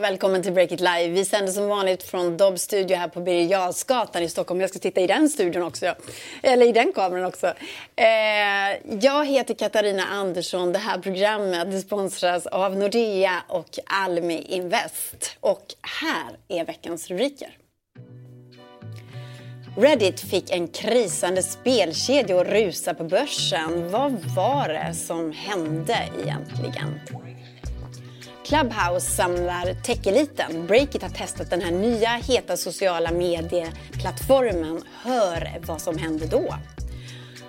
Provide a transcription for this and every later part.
och välkommen till Break It Live. Vi sänder som vanligt från Dobb Studio här på Birger Jarlsgatan i Stockholm. Jag ska titta i den studion också, eller i den kameran också. Eh, jag heter Katarina Andersson. Det här programmet sponsras av Nordea och Almi Invest. Och här är veckans rubriker. Reddit fick en krisande spelkedja att rusa på börsen. Vad var det som hände egentligen? Clubhouse samlar techeliten. Breakit har testat den här nya heta sociala medieplattformen. Hör vad som hände då.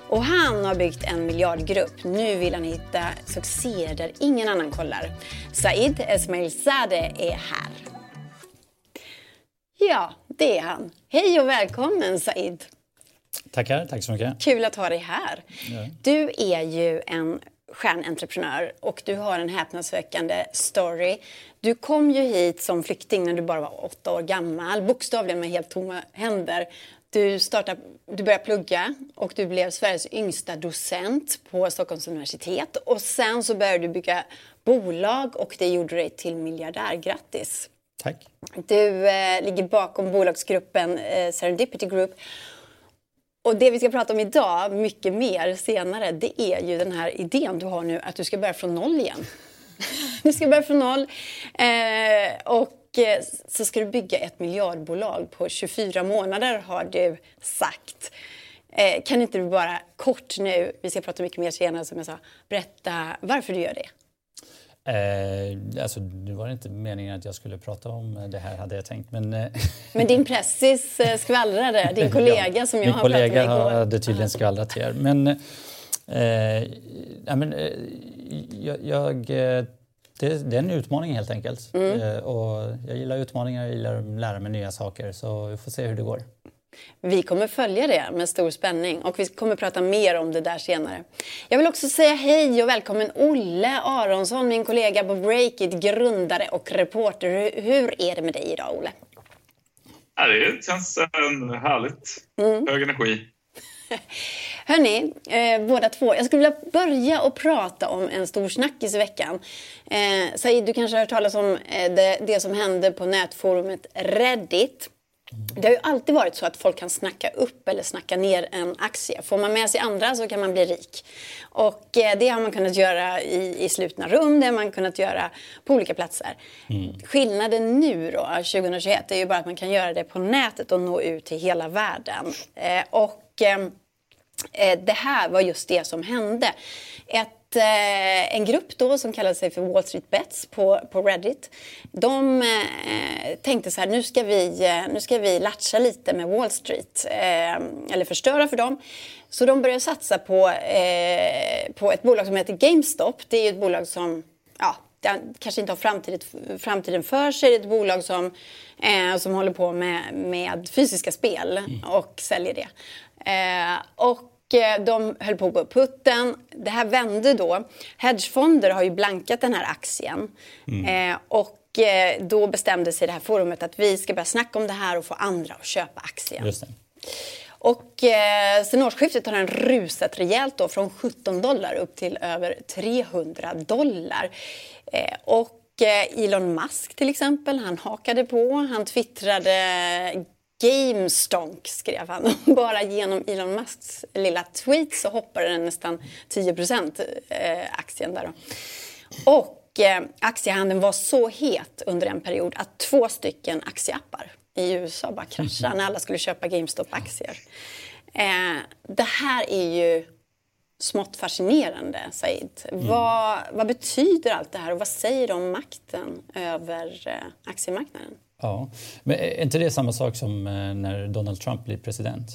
Och han har byggt en miljardgrupp. Nu vill han hitta succéer där ingen annan kollar. Said Esmailzadeh är här. Ja, det är han. Hej och välkommen Said. Tackar, tack så mycket. Kul att ha dig här. Ja. Du är ju en stjärnentreprenör och du har en häpnadsväckande story. Du kom ju hit som flykting när du bara var åtta år gammal, bokstavligen med helt tomma händer. Du, startade, du började plugga och du blev Sveriges yngsta docent på Stockholms universitet. Och sen så började du bygga bolag och det gjorde dig till miljardär. Grattis! Tack. Du eh, ligger bakom bolagsgruppen eh, Serendipity Group och det vi ska prata om idag, mycket mer senare, det är ju den här idén du har nu att du ska börja från noll igen. du ska börja från noll eh, och eh, så ska du bygga ett miljardbolag på 24 månader har du sagt. Eh, kan inte du bara kort nu, vi ska prata mycket mer senare som jag sa, berätta varför du gör det? Eh, alltså, nu var det inte meningen att jag skulle prata om det här hade jag tänkt. Men, eh, men din pressis eh, skvallrade, din kollega ja, som jag har pratat med igår. Min kollega hade tydligen skvallrat till er. Men, eh, men eh, jag, jag det, det, är en utmaning helt enkelt. Mm. Eh, och jag gillar utmaningar, jag gillar att lära mig nya saker. Så vi får se hur det går. Vi kommer följa det med stor spänning och vi kommer prata mer om det där senare. Jag vill också säga hej och välkommen Olle Aronsson, min kollega på Breakit, grundare och reporter. Hur är det med dig idag, Olle? Ja, det känns härligt. Mm. Hög energi. Hörni, eh, båda två. Jag skulle vilja börja och prata om en stor snackis i veckan. Eh, Said, du kanske har hört talas om eh, det, det som hände på nätforumet Reddit. Det har ju alltid varit så att folk kan snacka upp eller snacka ner en aktie. Får man med sig andra så kan man bli rik. Och eh, det har man kunnat göra i, i slutna rum, det har man kunnat göra på olika platser. Mm. Skillnaden nu då, 2021, är ju bara att man kan göra det på nätet och nå ut till hela världen. Eh, och eh, eh det här var just det som hände. Ett eh, en grupp då som kallade sig för Wall Street Bets på, på Reddit. De eh, tänkte så här, nu ska, vi, eh, nu ska vi latcha lite med Wall Street, eh, eller förstöra för dem. Så de började satsa på, eh, på ett bolag som heter GameStop. Det är ett bolag som ja, kanske inte har framtiden, framtiden för sig. Det är ett bolag som, eh, som håller på med, med fysiska spel mm. och säljer det. Och de höll på att gå putten. Det här vände då. Hedgefonder har ju blankat den här aktien. Mm. Eh, och eh, då bestämde sig det här forumet att vi ska börja snacka om det här och få andra att köpa aktien. Och eh, sen årsskiftet har den rusat rejält då från 17 dollar upp till över 300 dollar. Eh, och Elon Musk till exempel, han hakade på. Han twittrade GameStonk skrev han. Bara genom Elon Musks lilla tweet så hoppade den nästan 10 eh, aktien där. Då. Och eh, aktiehandeln var så het under en period att två stycken aktieappar i USA bara kraschade när alla skulle köpa GameStop-aktier. Eh, det här är ju smått fascinerande, Said. Mm. Vad, vad betyder allt det här och vad säger det om makten över eh, aktiemarknaden? Ja, men är inte det samma sak som eh, när Donald Trump blir president?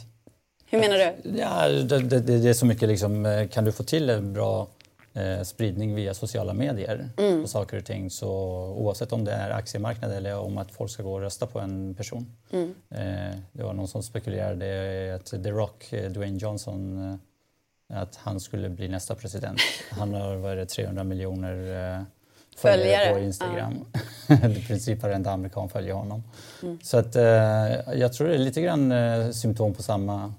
Hur menar du? Ja, det, det, det är så mycket liksom, eh, kan du få till en bra eh, spridning via sociala medier mm. på saker och ting så oavsett om det är aktiemarknad eller om att folk ska gå och rösta på en person. Mm. Eh, det var någon som spekulerade att The Rock, Dwayne Johnson, att han skulle bli nästa president. Han har vad det, 300 miljoner följare på Instagram. Ja. I princip varenda amerikan följer honom. Mm. Så att, eh, jag tror det är lite grann eh, symptom på samma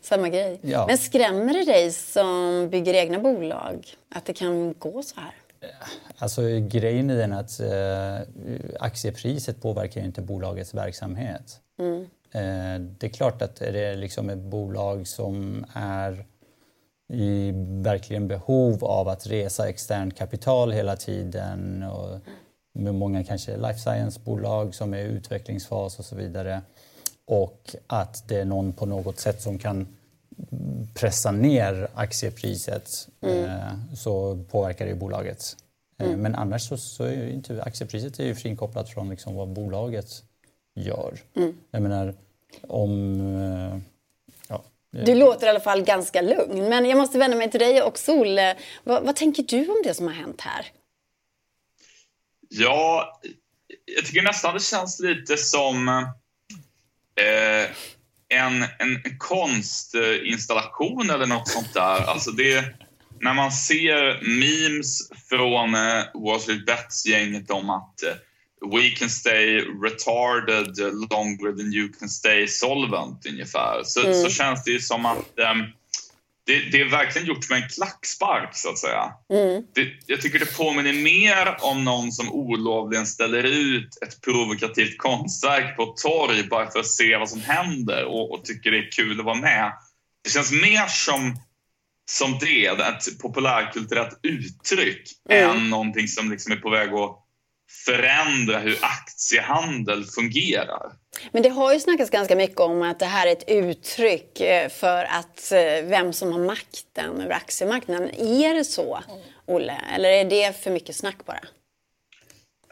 samma grej. Ja. Men skrämmer det dig som bygger egna bolag att det kan gå så här? Alltså grejen är den att eh, aktiepriset påverkar ju inte bolagets verksamhet. Mm. Eh, det är klart att är det liksom ett bolag som är i verkligen behov av att resa externt kapital hela tiden och med många kanske life science-bolag som är i utvecklingsfas och så vidare och att det är någon på något sätt som kan pressa ner aktiepriset mm. eh, så påverkar det bolaget. Eh, mm. Men annars så, så är ju inte aktiepriset är ju frikopplat från liksom vad bolaget gör. Mm. Jag menar om... Eh, du låter i alla fall ganska lugn. Men jag måste vända mig till dig och Sol. Vad, vad tänker du om det som har hänt här? Ja, jag tycker nästan det känns lite som eh, en, en konstinstallation eller något sånt där. Alltså det, när man ser memes från eh, Wall Street Bets-gänget om att eh, we can stay retarded longer than you can stay solvent ungefär, så, mm. så känns det ju som att um, det, det, är verkligen gjort med en klackspark så att säga. Mm. Det, jag tycker det påminner mer om någon som olovligen ställer ut ett provokativt konstverk på ett torg bara för att se vad som händer och, och tycker det är kul att vara med. Det känns mer som, som det, ett populärkulturellt uttryck, mm. än någonting som liksom är på väg att förändra hur aktiehandel fungerar. Men det har ju snackats ganska mycket om att det här är ett uttryck eh, för att eh, vem som har makten över aktiemarknaden. Är det så, Olle? Eller är det för mycket snack bara?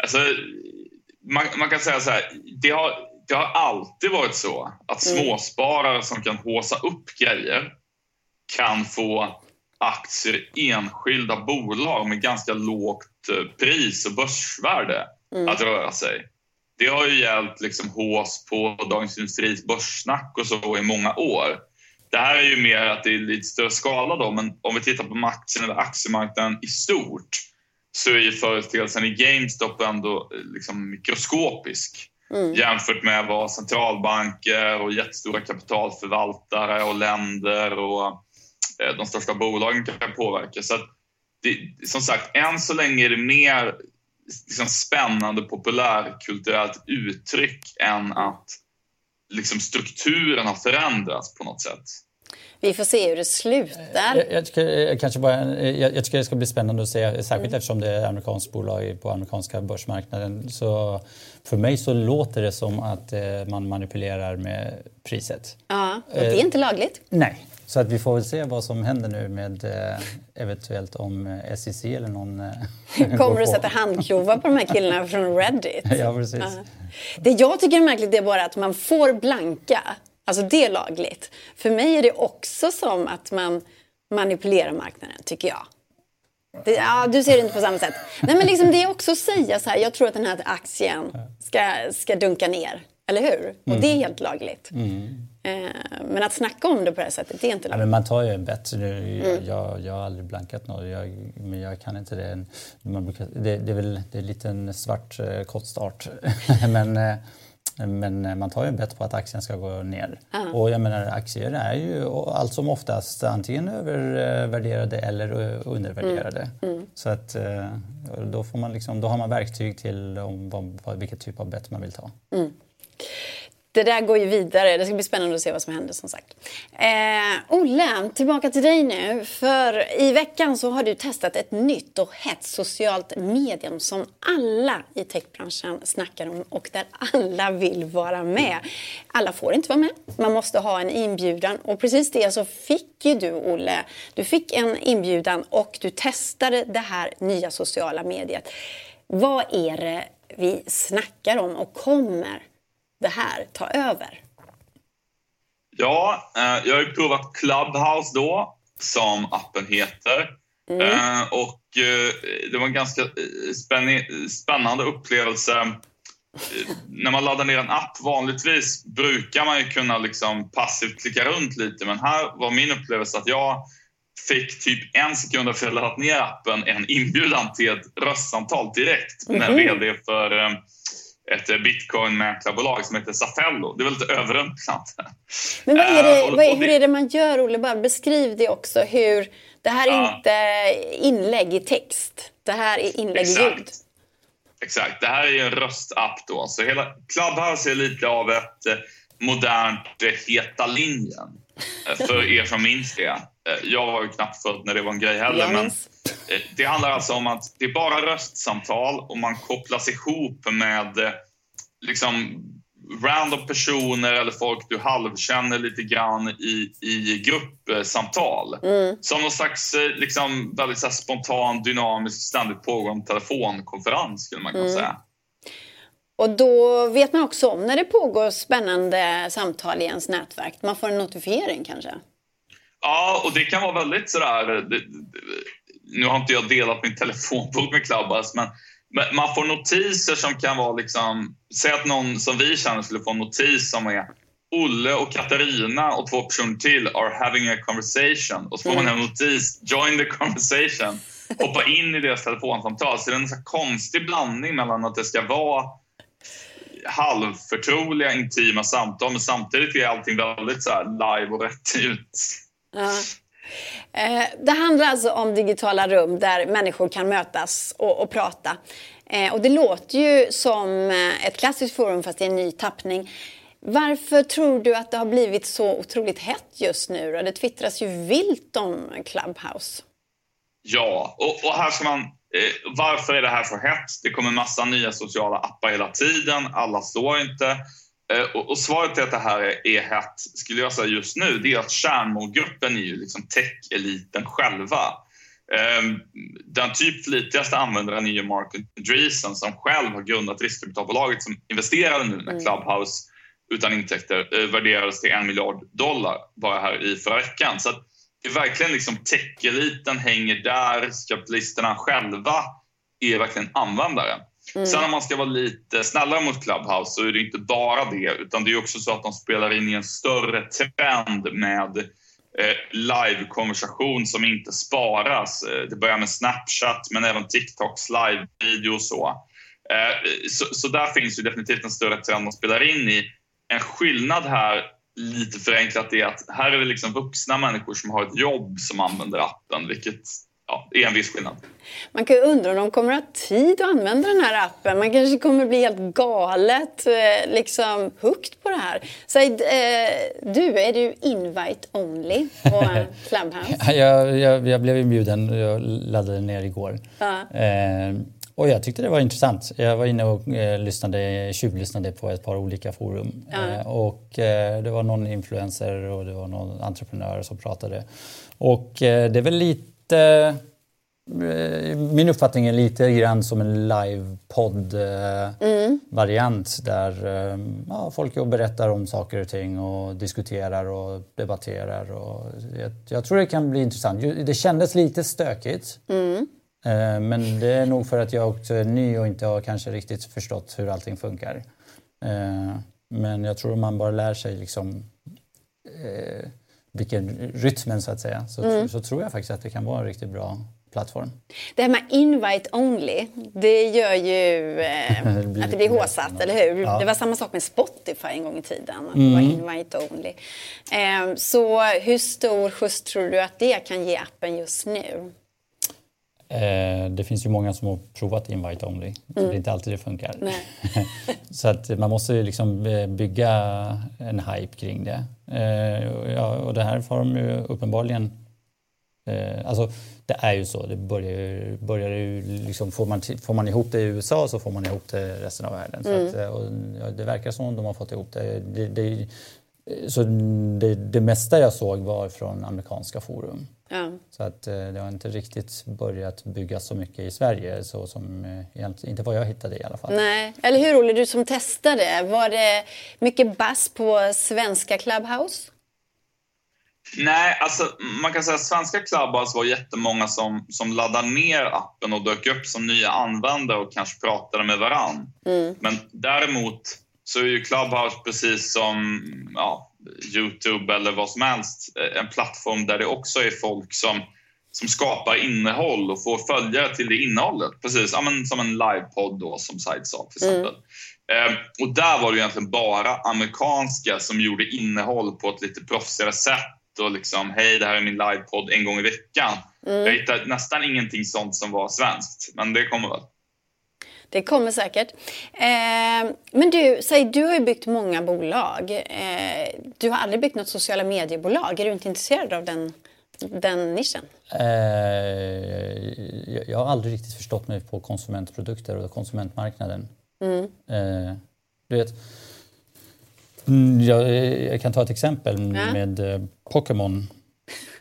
Alltså, man, man kan säga så här, det har, det har alltid varit så att mm. småsparare som kan håsa upp grejer kan få aktier i enskilda bolag med ganska lågt eh, pris och börsvärde mm. att röra sig. Det har ju gällt liksom hås på Dagens Industris börssnack och så i många år. Det här är ju mer att det är lite större skala då, men om vi tittar på aktien eller aktiemarknaden i stort så är ju företeelsen i GameStop ändå eh, liksom mikroskopisk mm. jämfört med vad centralbanker och jättestora kapitalförvaltare och länder och Eh, de största bolagen kan påverka. Så det, som sagt, än så länge är det mer liksom, spännande populärkulturellt uttryck än att liksom, strukturen har förändrats på något sätt. Vi får se hur det slutar. Jag, jag, tycker, kanske bara, jag, jag, tycker det ska bli spännande att se, särskilt mm. eftersom det är amerikanskt bolag på amerikanska börsmarknaden. Så för mig så låter det som att eh, man manipulerar med priset. Ja, och det är inte lagligt. Nej, så att vi får väl se vad som händer nu med eh, eventuellt om SEC eller någon... Eh, Kommer du sätta handklovar på de här killarna från Reddit? ja, precis. Uh. Det jag tycker är märkligt är bara att man får blanka. Alltså det är lagligt. För mig är det också som att man manipulerar marknaden, tycker jag. Det, ja, du ser det inte på samma sätt. Nej, men liksom det är också att säga så här, jag tror att den här aktien ska, ska dunka ner. Eller hur? Mm. Och det är helt lagligt. Mm. Eh, men att snacka om det på det här sättet, det är inte lagligt. Ja, men man tar ju en bett. Jag, mm. jag, jag har aldrig blankat något, jag, men jag kan inte det. Man brukar, det, det är väl det är en svart eh, kostart. men, eh, men man tar ju bett på att aktien ska gå ner. Uh. Och jag menar aktier är ju allt som oftast antingen övervärderade eller undervärderade. Mm. Mm. Så att då, får man liksom, då har man verktyg till om, vad, vilket typ av bett man vill ta. Mm. Det där går ju vidare. Det ska bli spännande att se vad som händer som sagt. Eh, Olle, tillbaka till dig nu. För i veckan så har du testat ett nytt och hett socialt medium som alla i techbranschen snackar om och där alla vill vara med. Alla får inte vara med. Man måste ha en inbjudan och precis det så fick ju du Olle. Du fick en inbjudan och du testade det här nya sociala mediet. Vad är det vi snackar om och kommer det här ta över? Ja, eh, jag har ju provat Clubhouse då, som appen heter. Mm. Eh, och eh, det var en ganska spännande upplevelse. När man laddar ner en app, vanligtvis brukar man ju kunna liksom passivt klicka runt lite, men här var min upplevelse att jag fick typ en sekund efter att jag laddat ner appen en inbjudan till ett röstsamtal direkt med mm. VD för ett bitcoin-mäklarbolag som heter Safello. Det är väldigt överrumplat. Men vad är det, vad är, hur är det man gör, Olle? Bara beskriv det också. Hur, det här är ja. inte inlägg i text. Det här är inlägg i ljud. Exakt. Det här är en röstapp då. Så hela Clubhouse är lite av ett modernt Heta linjen. För er som minns det. Jag var ju knappt född när det var en grej heller. Men det handlar alltså om att det är bara röstsamtal och man kopplas ihop med liksom random personer eller folk du halvkänner lite grann i, i gruppsamtal. Mm. Som någon slags liksom, väldigt så spontan, dynamisk, ständigt pågående telefonkonferens skulle man kunna mm. säga. Och då vet man också om när det pågår spännande samtal i ens nätverk. Man får en notifiering kanske? Ja, och det kan vara väldigt sådär... Det, nu har inte jag delat min telefonbok med Clubhouse, men man får notiser som kan vara liksom... Säg att någon som vi känner skulle få en notis som är Olle och Katarina och två personer till are having a conversation. Och så får man en notis, join the conversation. Hoppa in i deras telefonsamtal. Så det är en så konstig blandning mellan att det ska vara halvförtroliga, intima samtal men samtidigt är allting väldigt så live och rätt ut. Ja. Eh, det handlar alltså om digitala rum där människor kan mötas och, och prata. Eh, och det låter ju som eh, ett klassiskt forum fast i en ny tappning. Varför tror du att det har blivit så otroligt hett just nu? Det twittras ju vilt om Clubhouse. Ja, och, och här ska man Eh, varför är det här så hett? Det kommer massa nya sociala appar hela tiden. Alla står inte. Eh, och, svaret till att det här är, är hett, skulle jag säga just nu, det är att kärnmålgruppen är ju liksom tech-eliten själva. Eh, den typ flitigaste användaren är ju Mark Andreessen som själv har grundat riskkapitalbolaget som investerade nu när mm. Clubhouse utan intäkter eh, värderades till en miljard dollar bara här i förra veckan. Så det är verkligen liksom tech-eliten hänger där, kapitalisterna själva är verkligen användare. Mm. Sen om man ska vara lite snällare mot Clubhouse så är det inte bara det utan det är också så att de spelar in i en större trend med eh, live-konversation som inte sparas. Eh, det börjar med Snapchat men även TikToks live-video och så. Eh, så. Så där finns ju definitivt en större trend de spelar in i. En skillnad här lite förenklat är att här är det liksom vuxna människor som har ett jobb som använder appen, vilket ja, är en viss skillnad. Man kan ju undra om de kommer att ha tid att använda den här appen. Man kanske kommer bli helt galet eh, liksom hooked på det här. Så, eh, du, är du invite only på Clubhouse? jag, jag, jag blev inbjuden, jag laddade ner igår. Ja. Eh, och jag tyckte det var intressant. Jag var inne och eh, lyssnade, tjuvlyssnade på ett par olika forum. Mm. och eh, det var någon influencer och det var någon entreprenör som pratade. Och eh, det är väl lite... Eh, min uppfattning är lite grann som en livepodd-variant mm. där ja, folk berättar om saker och ting och diskuterar och debatterar. Och jag, jag tror det kan bli intressant. Det kändes lite stökigt. Mm. Eh, men det är nog för att jag också är ny och inte har kanske riktigt förstått hur allting funkar. Eh, men jag tror man bara lär sig liksom eh, vilken rytmen så att säga så, mm. så tror jag faktiskt att det kan vara en riktigt bra plattform. Det här med invite only, det gör ju eh, det att det blir håsat, eller hur? Ja. Det var samma sak med Spotify en gång i tiden, att mm. det var mm. invite only. Eh, så hur stor skjuts tror du att det kan ge appen just nu? Eh, det finns ju många som har provat invite only. Mm. Det är inte alltid det funkar. så att man måste liksom eh, bygga en hype kring det. Eh, ja, och det här får de ju uppenbarligen... Alltså, det är ju så. Det börjar ju, börjar ju liksom, får, man, får man ihop det i USA så får man ihop det i resten av världen. Mm. Att, och, ja, det verkar som att de har fått ihop det. det, det så det, det mesta jag såg var från amerikanska forum. Ja. Så att eh, det har inte riktigt börjat byggas så mycket i Sverige, så som, eh, inte vad jag hittade i alla fall. Nej. Eller hur Olle, du som testade, var det mycket bass på svenska Clubhouse? Nej, alltså man kan säga att svenska Clubhouse var jättemånga som, som laddade ner appen och dök upp som nya användare och kanske pratade med varann. Mm. Men däremot så är ju Clubhouse precis som ja, Youtube eller vad som helst eh, en plattform där det också är folk som, som skapar innehåll och får följare till det innehållet. Precis ja, men som en livepodd då som Said sa till mm. exempel. Eh, och där var det egentligen bara amerikanska som gjorde innehåll på ett lite proffsigare sätt och liksom, hej det här är min livepodd en gång i veckan. Mm. Jag hittade nästan ingenting sånt som var svenskt, men det kommer väl. Det kommer säkert. Eh, men du, säg, du har ju byggt många bolag. Eh, du har aldrig byggt något sociala mediebolag. Är du inte intresserad av den, den nischen? Eh, jag, jag har aldrig riktigt förstått mig på konsumentprodukter och konsumentmarknaden. Mm. Eh, du vet, mm, jag, jag, kan ta ett exempel ja. med eh, Pokémon.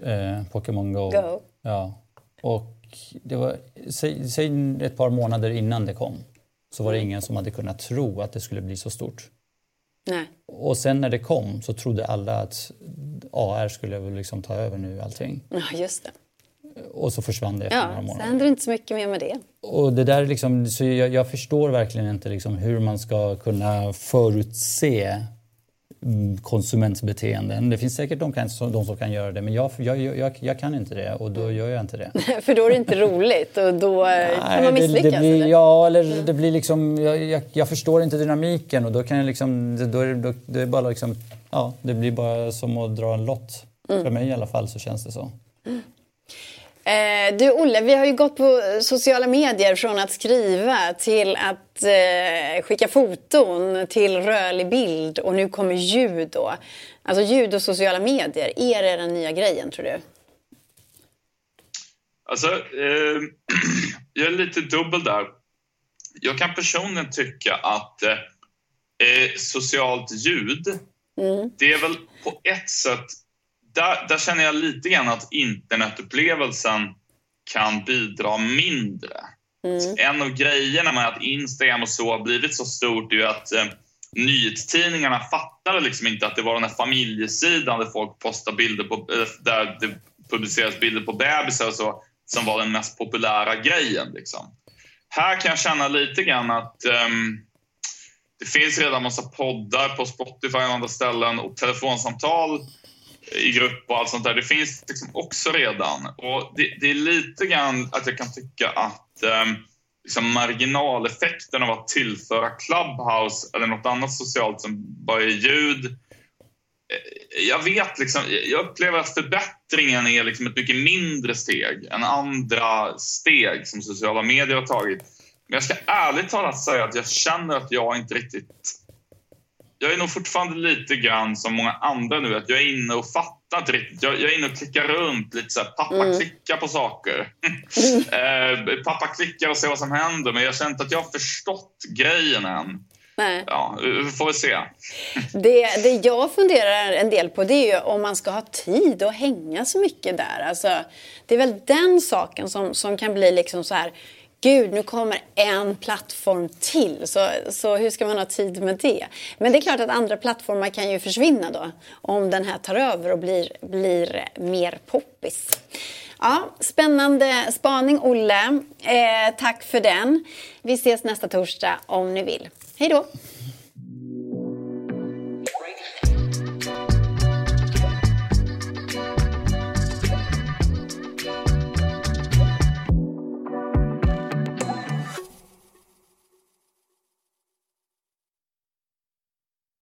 Eh, Pokémon Go. Go. Ja. Och det var, säg, säg, ett par månader innan det kom så var det ingen som hade kunnat tro att det skulle bli så stort. Nej. Och sen när det kom så trodde alla att AR skulle liksom ta över nu allting. Ja, just det. Och så försvann det efter ja, några månader. Så händer det inte så mycket mer med det. Och det där liksom, så jag, jag förstår verkligen inte liksom hur man ska kunna förutse konsumentbeteenden. Det finns säkert de, kan, de som kan göra det men jag, jag, jag, jag, kan inte det och då gör jag inte det. För då är det inte roligt och då Nej, kan man misslyckas? Det, det blir, eller? Ja, eller det blir liksom, jag, jag, förstår inte dynamiken och då kan jag liksom, då är det, det är bara liksom, ja, det blir bara som att dra en lott. Mm. För mig i alla fall så känns det så. Mm. Eh, du Olle, vi har ju gått på sociala medier från att skriva till att eh, skicka foton till rörlig bild och nu kommer ljud då. Alltså ljud och sociala medier, är det den nya grejen tror du? Alltså, eh, jag är lite dubbel där. Jag kan personligen tycka att eh, eh socialt ljud, mm. det är väl på ett sätt där, där känner jag lite grann att internetupplevelsen kan bidra mindre. Mm. En av grejerna med att Instagram och så har blivit så stort är ju att eh, nyhetstidningarna fattade liksom inte att det var den här familjesidan där folk postar bilder på, eh, där det publiceras bilder på bebisar och så, som var den mest populära grejen. Liksom. Här kan jag känna lite grann att um, det finns redan massa poddar på Spotify och andra ställen och telefonsamtal i grupp och allt sånt där. Det finns liksom också redan. Och det, det är lite grann att jag kan tycka att eh, liksom marginaleffekten av att tillföra Clubhouse eller något annat socialt som bara är ljud. Eh, jag vet liksom, jag upplever att förbättringen är liksom ett mycket mindre steg än andra steg som sociala medier har tagit. Men jag ska ärligt talat säga att jag känner att jag inte riktigt jag är nog fortfarande lite grann som många andra nu, att jag är inne och fattar inte riktigt. Jag, jag är inne och klickar runt lite så här, pappa mm. klickar på saker. eh, pappa klickar och ser vad som händer, men jag känner inte att jag har förstått grejen än. Nej. Ja, vi får väl se. det, det jag funderar en del på det är ju om man ska ha tid att hänga så mycket där. Alltså, det är väl den saken som, som kan bli liksom så här gud, nu kommer en plattform till. Så, så hur ska man ha tid med det? Men det är klart att andra plattformar kan ju försvinna då. Om den här tar över och blir, blir mer poppis. Ja, spännande spaning, Olle. Eh, tack för den. Vi ses nästa torsdag om ni vill. Hej då!